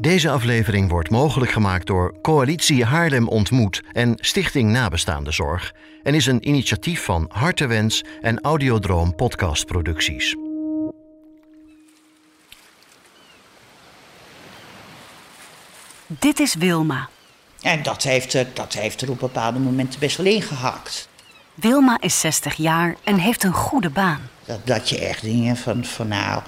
Deze aflevering wordt mogelijk gemaakt door Coalitie Haarlem Ontmoet en Stichting Nabestaande Zorg en is een initiatief van Hartewens en Audiodroom podcastproducties. Dit is Wilma. En dat heeft, er, dat heeft er op bepaalde momenten best wel ingehakt. Wilma is 60 jaar en heeft een goede baan. Dat, dat je echt dingen van, van nou,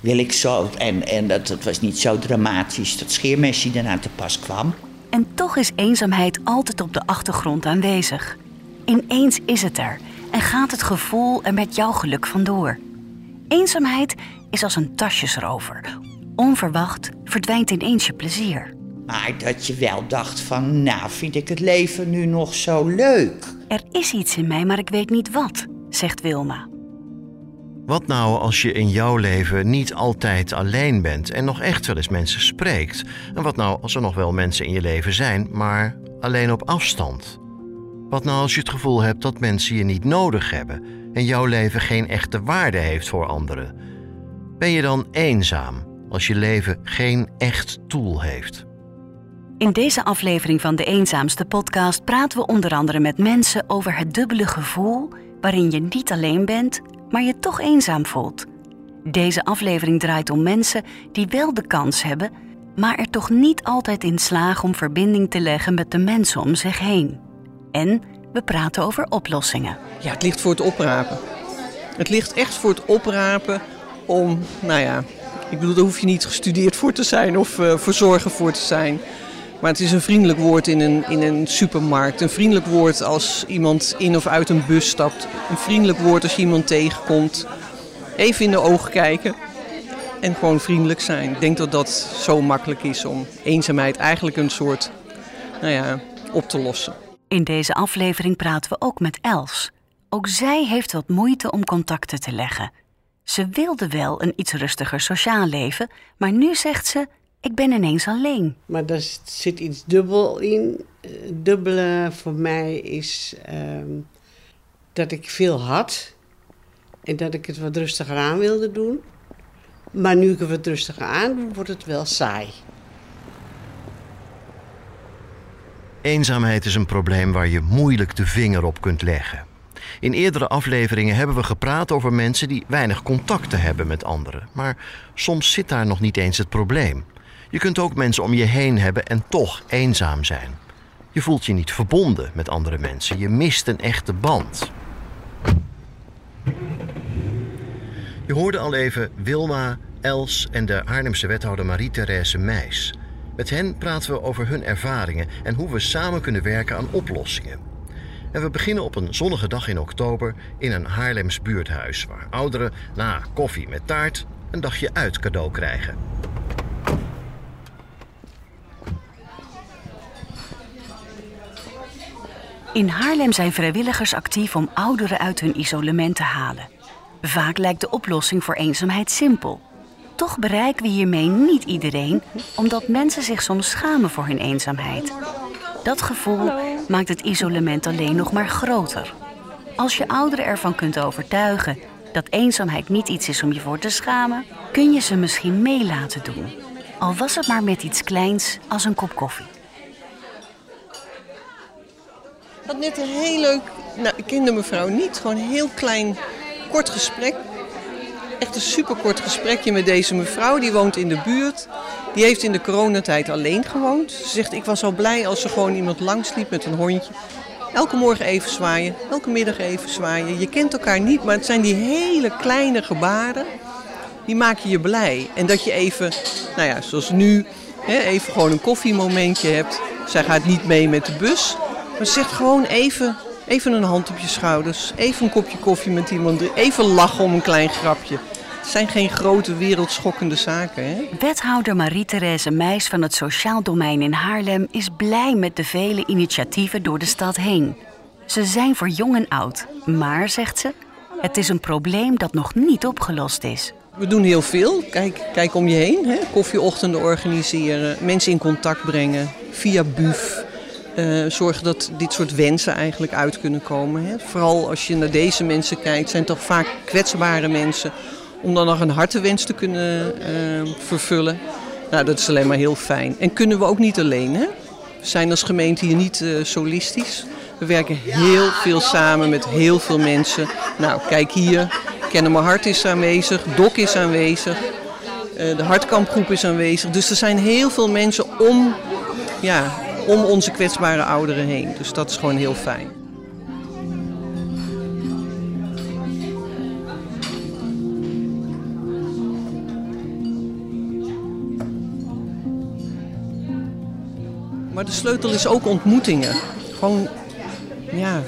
wil ik zo. En, en dat, het was niet zo dramatisch dat scheermesje daarna te pas kwam. En toch is eenzaamheid altijd op de achtergrond aanwezig. Ineens is het er en gaat het gevoel er met jouw geluk vandoor. Eenzaamheid is als een tasjesrover. Onverwacht verdwijnt ineens je plezier. Maar dat je wel dacht van, nou vind ik het leven nu nog zo leuk. Er is iets in mij, maar ik weet niet wat, zegt Wilma. Wat nou als je in jouw leven niet altijd alleen bent en nog echt wel eens mensen spreekt? En wat nou als er nog wel mensen in je leven zijn, maar alleen op afstand? Wat nou als je het gevoel hebt dat mensen je niet nodig hebben en jouw leven geen echte waarde heeft voor anderen? Ben je dan eenzaam als je leven geen echt doel heeft? In deze aflevering van de Eenzaamste podcast praten we onder andere met mensen over het dubbele gevoel waarin je niet alleen bent, maar je toch eenzaam voelt. Deze aflevering draait om mensen die wel de kans hebben, maar er toch niet altijd in slagen om verbinding te leggen met de mensen om zich heen. En we praten over oplossingen. Ja, het ligt voor het oprapen. Het ligt echt voor het oprapen om, nou ja, ik bedoel, daar hoef je niet gestudeerd voor te zijn of uh, voor zorgen voor te zijn. Maar het is een vriendelijk woord in een, in een supermarkt. Een vriendelijk woord als iemand in of uit een bus stapt. Een vriendelijk woord als je iemand tegenkomt. Even in de ogen kijken. En gewoon vriendelijk zijn. Ik denk dat dat zo makkelijk is om eenzaamheid eigenlijk een soort, nou ja, op te lossen. In deze aflevering praten we ook met Els. Ook zij heeft wat moeite om contacten te leggen. Ze wilde wel een iets rustiger sociaal leven, maar nu zegt ze: ik ben ineens alleen. Maar daar zit iets dubbel in. Het dubbele voor mij is ehm, dat ik veel had en dat ik het wat rustiger aan wilde doen. Maar nu ik het wat rustiger aan doe, wordt het wel saai. Eenzaamheid is een probleem waar je moeilijk de vinger op kunt leggen. In eerdere afleveringen hebben we gepraat over mensen die weinig contacten hebben met anderen. Maar soms zit daar nog niet eens het probleem. Je kunt ook mensen om je heen hebben en toch eenzaam zijn. Je voelt je niet verbonden met andere mensen. Je mist een echte band. Je hoorde al even Wilma, Els en de Arnhemse wethouder Marie-Thérèse Meijs. Met hen praten we over hun ervaringen en hoe we samen kunnen werken aan oplossingen. En we beginnen op een zonnige dag in oktober in een Haarlems buurthuis, waar ouderen na koffie met taart een dagje uit cadeau krijgen. In Haarlem zijn vrijwilligers actief om ouderen uit hun isolement te halen. Vaak lijkt de oplossing voor eenzaamheid simpel. Toch bereiken we hiermee niet iedereen, omdat mensen zich soms schamen voor hun eenzaamheid. Dat gevoel maakt het isolement alleen nog maar groter. Als je ouderen ervan kunt overtuigen dat eenzaamheid niet iets is om je voor te schamen, kun je ze misschien mee laten doen. Al was het maar met iets kleins als een kop koffie. Had net een heel leuk, nou ik kende mevrouw niet, gewoon een heel klein kort gesprek. Echt een superkort gesprekje met deze mevrouw. Die woont in de buurt. Die heeft in de coronatijd alleen gewoond. Ze zegt, ik was al blij als er gewoon iemand langsliep met een hondje. Elke morgen even zwaaien, elke middag even zwaaien. Je kent elkaar niet, maar het zijn die hele kleine gebaren. Die maken je blij. En dat je even, nou ja, zoals nu, even gewoon een koffiemomentje hebt. Zij gaat niet mee met de bus. Maar zeg gewoon even, even een hand op je schouders. Even een kopje koffie met iemand. Even lachen om een klein grapje. Het zijn geen grote wereldschokkende zaken. Hè? Wethouder Marie-Thérèse Meijs van het Sociaal Domein in Haarlem is blij met de vele initiatieven door de stad heen. Ze zijn voor jong en oud. Maar, zegt ze, het is een probleem dat nog niet opgelost is. We doen heel veel. Kijk, kijk om je heen. Hè? Koffieochtenden organiseren, mensen in contact brengen via BUF. Uh, zorgen dat dit soort wensen eigenlijk uit kunnen komen. Hè. Vooral als je naar deze mensen kijkt, zijn toch vaak kwetsbare mensen. Om dan nog een hartewens te kunnen uh, vervullen. Nou, dat is alleen maar heel fijn. En kunnen we ook niet alleen, hè? We zijn als gemeente hier niet uh, solistisch. We werken heel veel samen met heel veel mensen. Nou, kijk hier. Kennen mijn hart is aanwezig. Dok is aanwezig. De hartkampgroep is aanwezig. Dus er zijn heel veel mensen om, ja, om onze kwetsbare ouderen heen. Dus dat is gewoon heel fijn. Maar de sleutel is ook ontmoetingen. Gewoon, ja.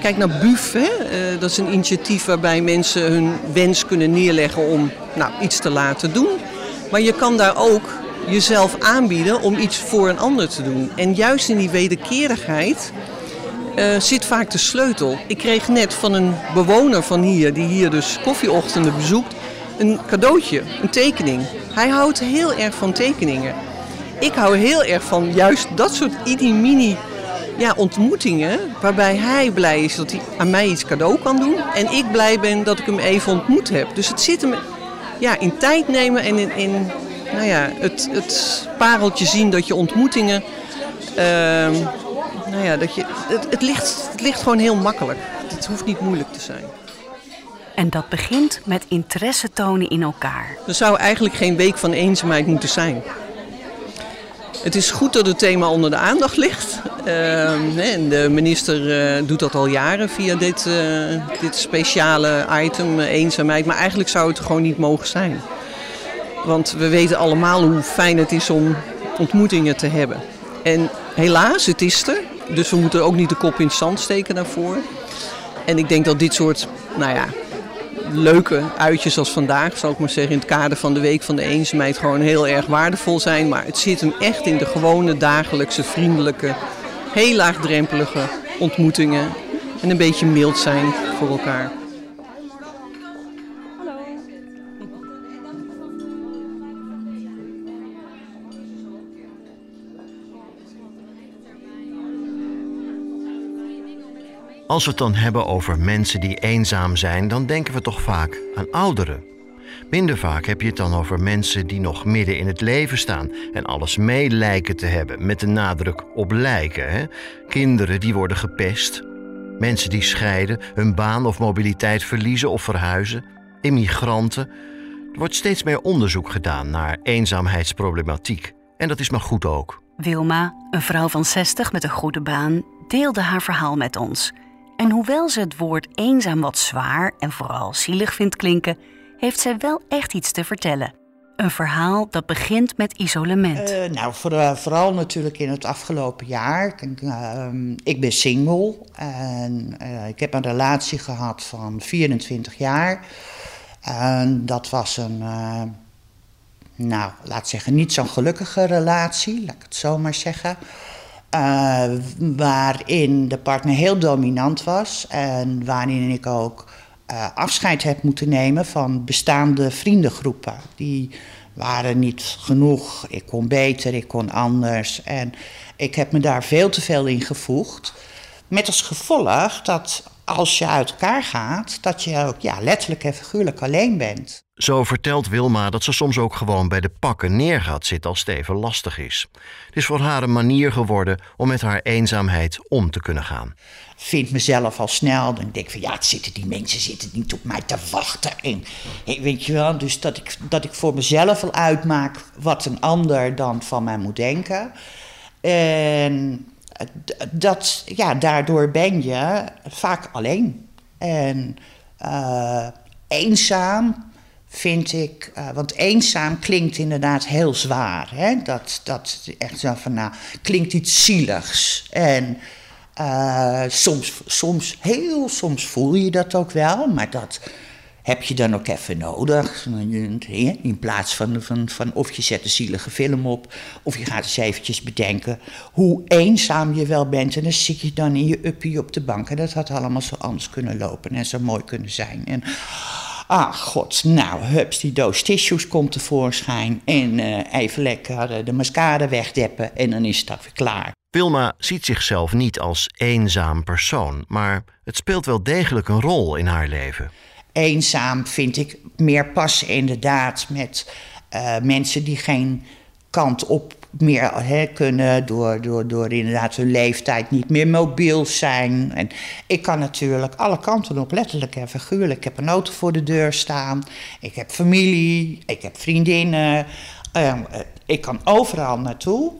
Kijk naar BUF, hè? Uh, dat is een initiatief waarbij mensen hun wens kunnen neerleggen om nou, iets te laten doen. Maar je kan daar ook jezelf aanbieden om iets voor een ander te doen. En juist in die wederkerigheid uh, zit vaak de sleutel. Ik kreeg net van een bewoner van hier, die hier dus koffieochtenden bezoekt, een cadeautje, een tekening. Hij houdt heel erg van tekeningen ik hou heel erg van juist dat soort mini ja, ontmoetingen. Waarbij hij blij is dat hij aan mij iets cadeau kan doen. En ik blij ben dat ik hem even ontmoet heb. Dus het zit hem ja, in tijd nemen en in, in nou ja, het, het pareltje zien dat je ontmoetingen. Uh, nou ja, dat je, het, het, ligt, het ligt gewoon heel makkelijk. Het hoeft niet moeilijk te zijn. En dat begint met interesse tonen in elkaar. Er zou eigenlijk geen week van eenzaamheid moeten zijn. Het is goed dat het thema onder de aandacht ligt. Uh, en de minister uh, doet dat al jaren via dit, uh, dit speciale item, uh, eenzaamheid. Maar eigenlijk zou het er gewoon niet mogen zijn. Want we weten allemaal hoe fijn het is om ontmoetingen te hebben. En helaas, het is er. Dus we moeten ook niet de kop in het zand steken daarvoor. En ik denk dat dit soort, nou ja, leuke uitjes als vandaag, zal ik maar zeggen, in het kader van de Week van de Eenzaamheid gewoon heel erg waardevol zijn. Maar het zit hem echt in de gewone dagelijkse, vriendelijke, heel laagdrempelige ontmoetingen. En een beetje mild zijn voor elkaar. Als we het dan hebben over mensen die eenzaam zijn, dan denken we toch vaak aan ouderen. Minder vaak heb je het dan over mensen die nog midden in het leven staan en alles mee lijken te hebben, met de nadruk op lijken. Hè? Kinderen die worden gepest, mensen die scheiden, hun baan of mobiliteit verliezen of verhuizen, immigranten. Er wordt steeds meer onderzoek gedaan naar eenzaamheidsproblematiek. En dat is maar goed ook. Wilma, een vrouw van 60 met een goede baan, deelde haar verhaal met ons. En hoewel ze het woord eenzaam wat zwaar en vooral zielig vindt klinken, heeft zij wel echt iets te vertellen. Een verhaal dat begint met isolement. Uh, nou, uh, vooral natuurlijk in het afgelopen jaar. Ik, uh, ik ben single en eh, ik heb een relatie gehad van 24 jaar. En dat was een, nou, laat zeggen, niet zo'n gelukkige relatie, laat ik het zo maar zeggen. Uh, waarin de partner heel dominant was en waarin ik ook uh, afscheid heb moeten nemen van bestaande vriendengroepen. Die waren niet genoeg, ik kon beter, ik kon anders. En ik heb me daar veel te veel in gevoegd. Met als gevolg dat als je uit elkaar gaat, dat je ook ja, letterlijk en figuurlijk alleen bent. Zo vertelt Wilma dat ze soms ook gewoon bij de pakken neer gaat zitten als het even lastig is. Het is voor haar een manier geworden om met haar eenzaamheid om te kunnen gaan. Vind mezelf al snel, dan denk ik van ja, het zitten, die mensen zitten niet op mij te wachten. En, weet je wel, dus dat ik, dat ik voor mezelf al uitmaak wat een ander dan van mij moet denken. En dat, ja, daardoor ben je vaak alleen. En uh, eenzaam vind ik, uh, want eenzaam klinkt inderdaad heel zwaar. Hè? Dat, dat echt zo van, nou, klinkt iets zieligs. En uh, soms, soms, heel soms voel je dat ook wel, maar dat heb je dan ook even nodig. In plaats van, van, van of je zet een zielige film op, of je gaat eens eventjes bedenken hoe eenzaam je wel bent. En dan zit je dan in je uppie op de bank. En dat had allemaal zo anders kunnen lopen en zo mooi kunnen zijn. En, ah, god, nou, hups, die doos tissues komt tevoorschijn. En uh, even lekker de mascara wegdeppen en dan is het weer klaar. Wilma ziet zichzelf niet als eenzaam persoon, maar het speelt wel degelijk een rol in haar leven eenzaam vind ik meer passen inderdaad met Uh, mensen die geen kant op meer hè, kunnen door, door, door inderdaad hun leeftijd niet meer mobiel zijn. En ik kan natuurlijk alle kanten op, letterlijk en figuurlijk. Ik heb een auto voor de deur staan, ik heb familie, ik heb vriendinnen. Uh, ik kan overal naartoe.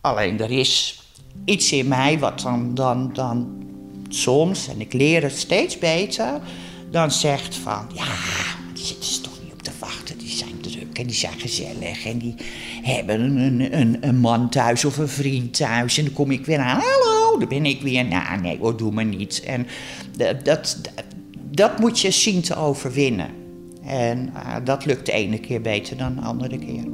Alleen er is iets in mij wat dan, dan, dan soms, en ik leer het steeds beter, dan zegt van ja, die zitten ze toch niet op te wachten. Die zijn druk en die zijn gezellig en die hebben een, een, een man thuis of een vriend thuis. En dan kom ik weer aan, hallo, dan ben ik weer. Nou, nee hoor, doe maar niet. En dat, dat, dat moet je zien te overwinnen. En uh, dat lukt de ene keer beter dan de andere keer.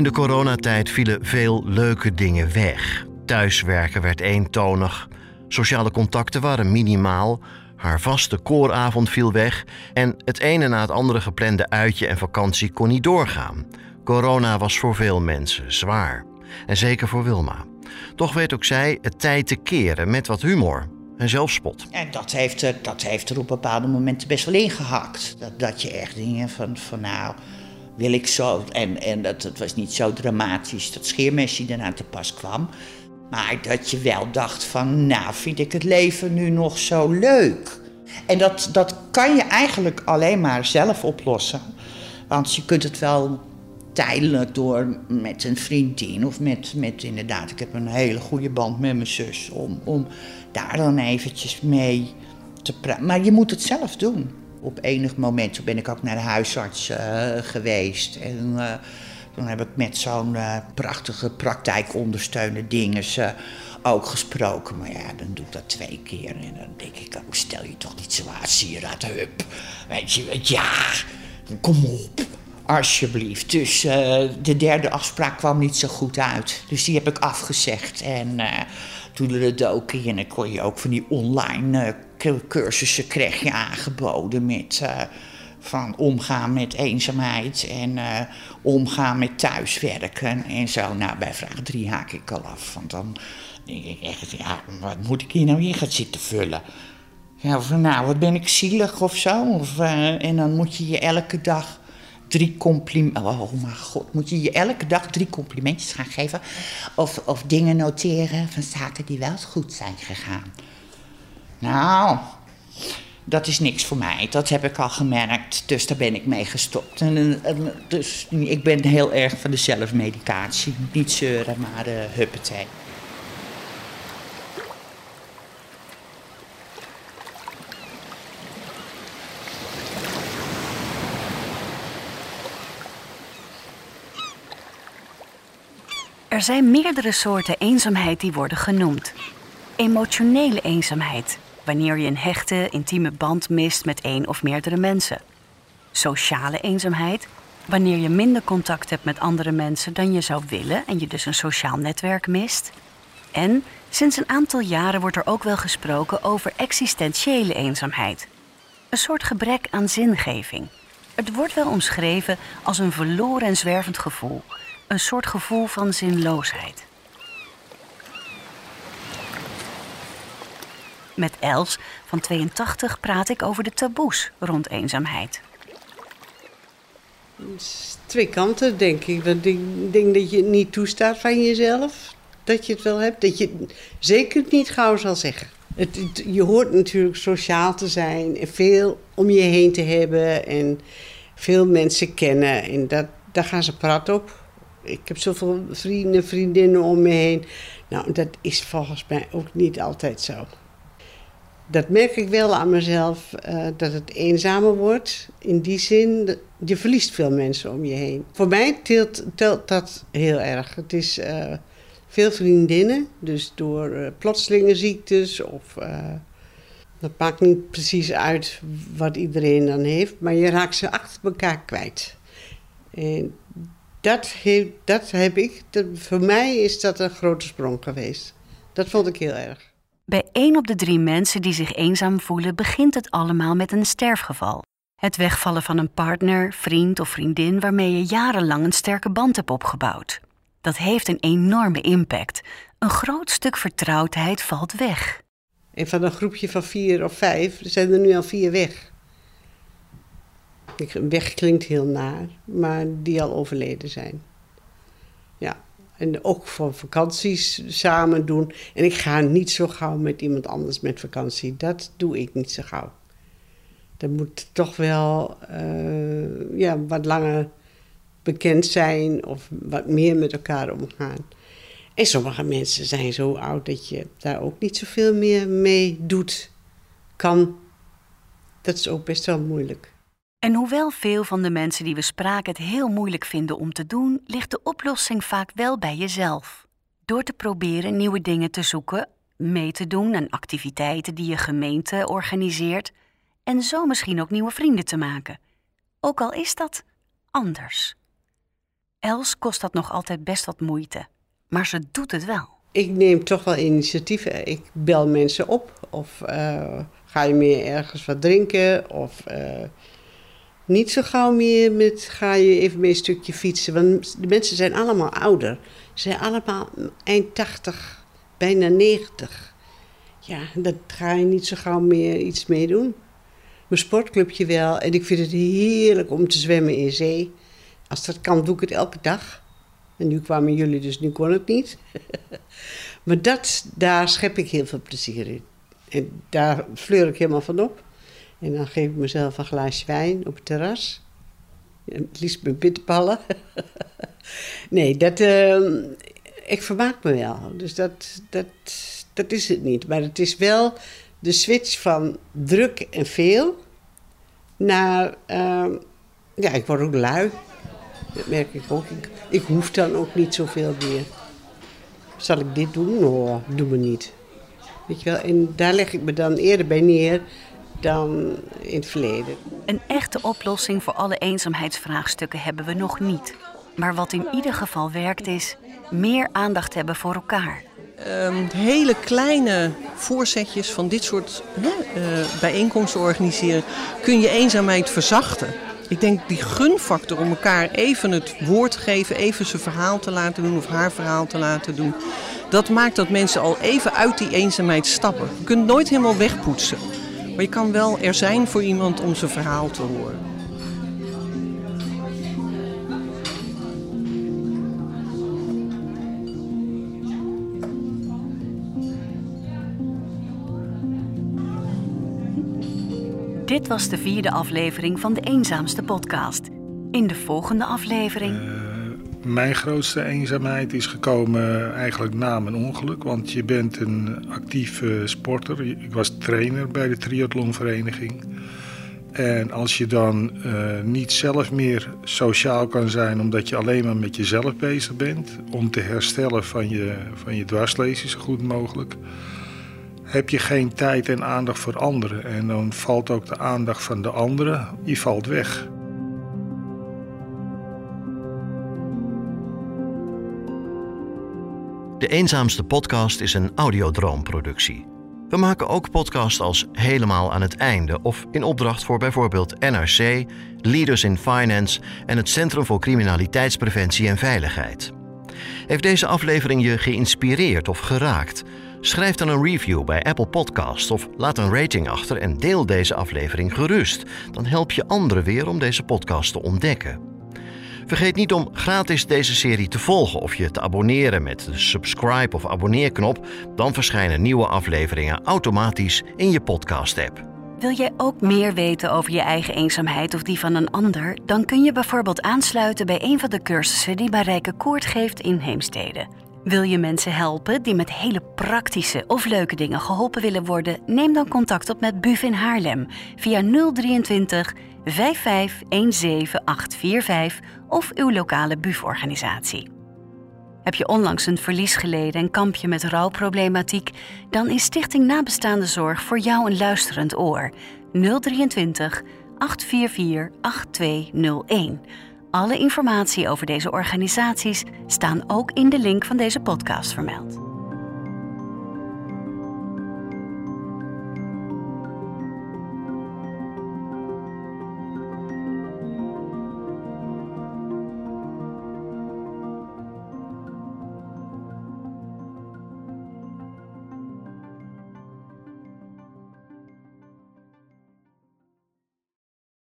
In de coronatijd vielen veel leuke dingen weg. Thuiswerken werd eentonig, sociale contacten waren minimaal, haar vaste kooravond viel weg en het ene na het andere geplande uitje en vakantie kon niet doorgaan. Corona was voor veel mensen zwaar. En zeker voor Wilma. Toch weet ook zij het tijd te keren met wat humor en zelfspot. En dat heeft er, dat heeft er op bepaalde momenten best wel ingehakt. Dat, dat je echt dingen van, van nou, wil ik zo. En, en dat, het was niet zo dramatisch dat scheermesje daarna te pas kwam. Maar dat je wel dacht van, nou vind ik het leven nu nog zo leuk. En dat, dat kan je eigenlijk alleen maar zelf oplossen. Want je kunt het wel tijdelijk door met een vriendin of met, met inderdaad, ik heb een hele goede band met mijn zus, om, om daar dan eventjes mee te praten. Maar je moet het zelf doen. Op enig moment ben ik ook naar de huisarts uh, geweest. En uh, toen heb ik met zo'n uh, prachtige praktijkondersteunende dingen ook gesproken. Maar ja, dan doe ik dat twee keer. En dan denk ik, oh, stel je toch niet zo aan, sieraad, hup. Weet je, ja, kom op. Alsjeblieft. Dus de derde afspraak kwam niet zo goed uit. Dus die heb ik afgezegd. En toen ook in. En dan kon je ook van die online cursussen kreeg je aangeboden met uh, van omgaan met eenzaamheid en uh, omgaan met thuiswerken en zo. Nou, bij vraag drie haak ik al af, want dan denk ik echt, ja, wat moet ik hier nou in gaan zitten vullen? Ja, nou, wat ben ik zielig of zo? Of, uh, en dan moet je je elke dag drie complimenten. Oh mijn god, moet je je elke dag drie complimentjes gaan geven? Of, of dingen noteren van zaken die wel goed zijn gegaan. Nou, dat is niks voor mij. Dat heb ik al gemerkt, dus daar ben ik mee gestopt. En, dus ik ben heel erg van de zelfmedicatie. Niet zeuren, maar uh, huppatee. Er zijn meerdere soorten eenzaamheid die worden genoemd. Emotionele eenzaamheid, wanneer je een hechte, intieme band mist met één of meerdere mensen. Sociale eenzaamheid, wanneer je minder contact hebt met andere mensen dan je zou willen en je dus een sociaal netwerk mist. En sinds een aantal jaren wordt er ook wel gesproken over existentiële eenzaamheid. Een soort gebrek aan zingeving. Het wordt wel omschreven als een verloren en zwervend gevoel, een soort gevoel van zinloosheid. Met Els van 82 praat ik over de taboes rond eenzaamheid. Twee kanten, denk ik. Ik denk dat je het niet toestaat van jezelf. Dat je het wel hebt. Dat je zeker niet gauw zal zeggen. Het, je hoort natuurlijk sociaal te zijn en veel om je heen te hebben en veel mensen kennen. En dat, daar gaan ze praten op. Ik heb zoveel vrienden, vriendinnen om me heen. Nou, dat is volgens mij ook niet altijd zo dat merk ik wel aan mezelf, uh, dat het eenzamer wordt. In die zin, je verliest veel mensen om je heen. Voor mij telt, dat heel erg. Het is uh, veel vriendinnen, dus door uh, plotselinge ziektes of... dat maakt niet precies uit wat iedereen dan heeft, maar je raakt ze achter elkaar kwijt. En dat, heeft, dat heb ik, dat, voor mij is dat een grote sprong geweest. Dat vond ik heel erg. Bij één op de drie mensen die zich eenzaam voelen, begint het allemaal met een sterfgeval. Het wegvallen van een partner, vriend of vriendin waarmee je jarenlang een sterke band hebt opgebouwd. Dat heeft een enorme impact. Een groot stuk vertrouwdheid valt weg. En van een groepje van vier of vijf zijn er nu al vier weg. Weg klinkt heel naar, maar die al overleden zijn. Ja, en ook voor vakanties samen doen. En ik ga niet zo gauw met iemand anders met vakantie. Dat doe ik niet zo gauw. Dat moet toch wel uh, ja, wat langer bekend zijn of wat meer met elkaar omgaan. En sommige mensen zijn zo oud dat je daar ook niet zoveel meer mee doet, kan. Dat is ook best wel moeilijk. En hoewel veel van de mensen die we spraken het heel moeilijk vinden om te doen, ligt de oplossing vaak wel bij jezelf. Door te proberen nieuwe dingen te zoeken, mee te doen aan activiteiten die je gemeente organiseert en zo misschien ook nieuwe vrienden te maken. Ook al is dat anders. Els kost dat nog altijd best wat moeite, maar ze doet het wel. Ik neem toch wel initiatieven. Ik bel mensen op of uh, ga je meer ergens wat drinken of uh, niet zo gauw meer met ga je even mee een stukje fietsen. Want de mensen zijn allemaal ouder. Ze zijn allemaal eind 80, bijna 90. Ja, dat ga je niet zo gauw meer iets mee doen. Mijn sportclubje wel. En ik vind het heerlijk om te zwemmen in zee. Als dat kan, doe ik het elke dag. En nu kwamen jullie, dus nu kon het niet. maar dat, daar schep ik heel veel plezier in. En daar fleur ik helemaal van op. En dan geef ik mezelf een glaasje wijn op het terras. Het liefst met bitterballen. nee, dat, uh, ik vermaak me wel. Dus dat, dat, dat is het niet. Maar het is wel de switch van druk en veel naar... Uh, ja, ik word ook lui. Dat merk ik ook. Ik, ik hoef dan ook niet zoveel meer. Zal ik dit doen? Oh, doe me niet. Weet je wel, en daar leg ik me dan eerder bij neer dan in het verleden. Een echte oplossing voor alle eenzaamheidsvraagstukken hebben we nog niet. Maar wat in ieder geval werkt is meer aandacht hebben voor elkaar. Um, hele kleine voorzetjes van dit soort uh, bijeenkomsten organiseren kun je eenzaamheid verzachten. Ik denk die gunfactor om elkaar even het woord te geven, even zijn verhaal te laten doen of haar verhaal te laten doen. Dat maakt dat mensen al even uit die eenzaamheid stappen. Je kunt nooit helemaal wegpoetsen. Maar je kan wel er zijn voor iemand om zijn verhaal te horen. Dit was de vierde aflevering van de Eenzaamste podcast. In de volgende aflevering. Mijn grootste eenzaamheid is gekomen eigenlijk na mijn ongeluk. Want je bent een actieve sporter. Ik was trainer bij de triathlonvereniging. En als je dan uh, niet zelf meer sociaal kan zijn omdat je alleen maar met jezelf bezig bent, om te herstellen van je, van je dwarslezing zo goed mogelijk, heb je geen tijd en aandacht voor anderen. En dan valt ook de aandacht van de anderen, die valt weg. De Eenzaamste Podcast is een audiodroomproductie. We maken ook podcasts als Helemaal aan het Einde of in opdracht voor bijvoorbeeld NRC, Leaders in Finance en het Centrum voor Criminaliteitspreventie en Veiligheid. Heeft deze aflevering je geïnspireerd of geraakt? Schrijf dan een review bij Apple Podcasts of laat een rating achter en deel deze aflevering gerust. Dan help je anderen weer om deze podcast te ontdekken. Vergeet niet om gratis deze serie te volgen of je te abonneren met de subscribe of abonneerknop. Dan verschijnen nieuwe afleveringen automatisch in je podcast-app. Wil jij ook meer weten over je eigen eenzaamheid of die van een ander? Dan kun je bijvoorbeeld aansluiten bij een van de cursussen die Marijke Koort geeft in Heemstede. Wil je mensen helpen die met hele praktische of leuke dingen geholpen willen worden? Neem dan contact op met BUF in Haarlem via 023 5517845 of uw lokale BUF-organisatie. Heb je onlangs een verlies geleden en kamp je met rouwproblematiek? Dan is Stichting Nabestaande Zorg voor jou een luisterend oor. 023 844 8201. Alle informatie over deze organisaties staan ook in de link van deze podcast vermeld.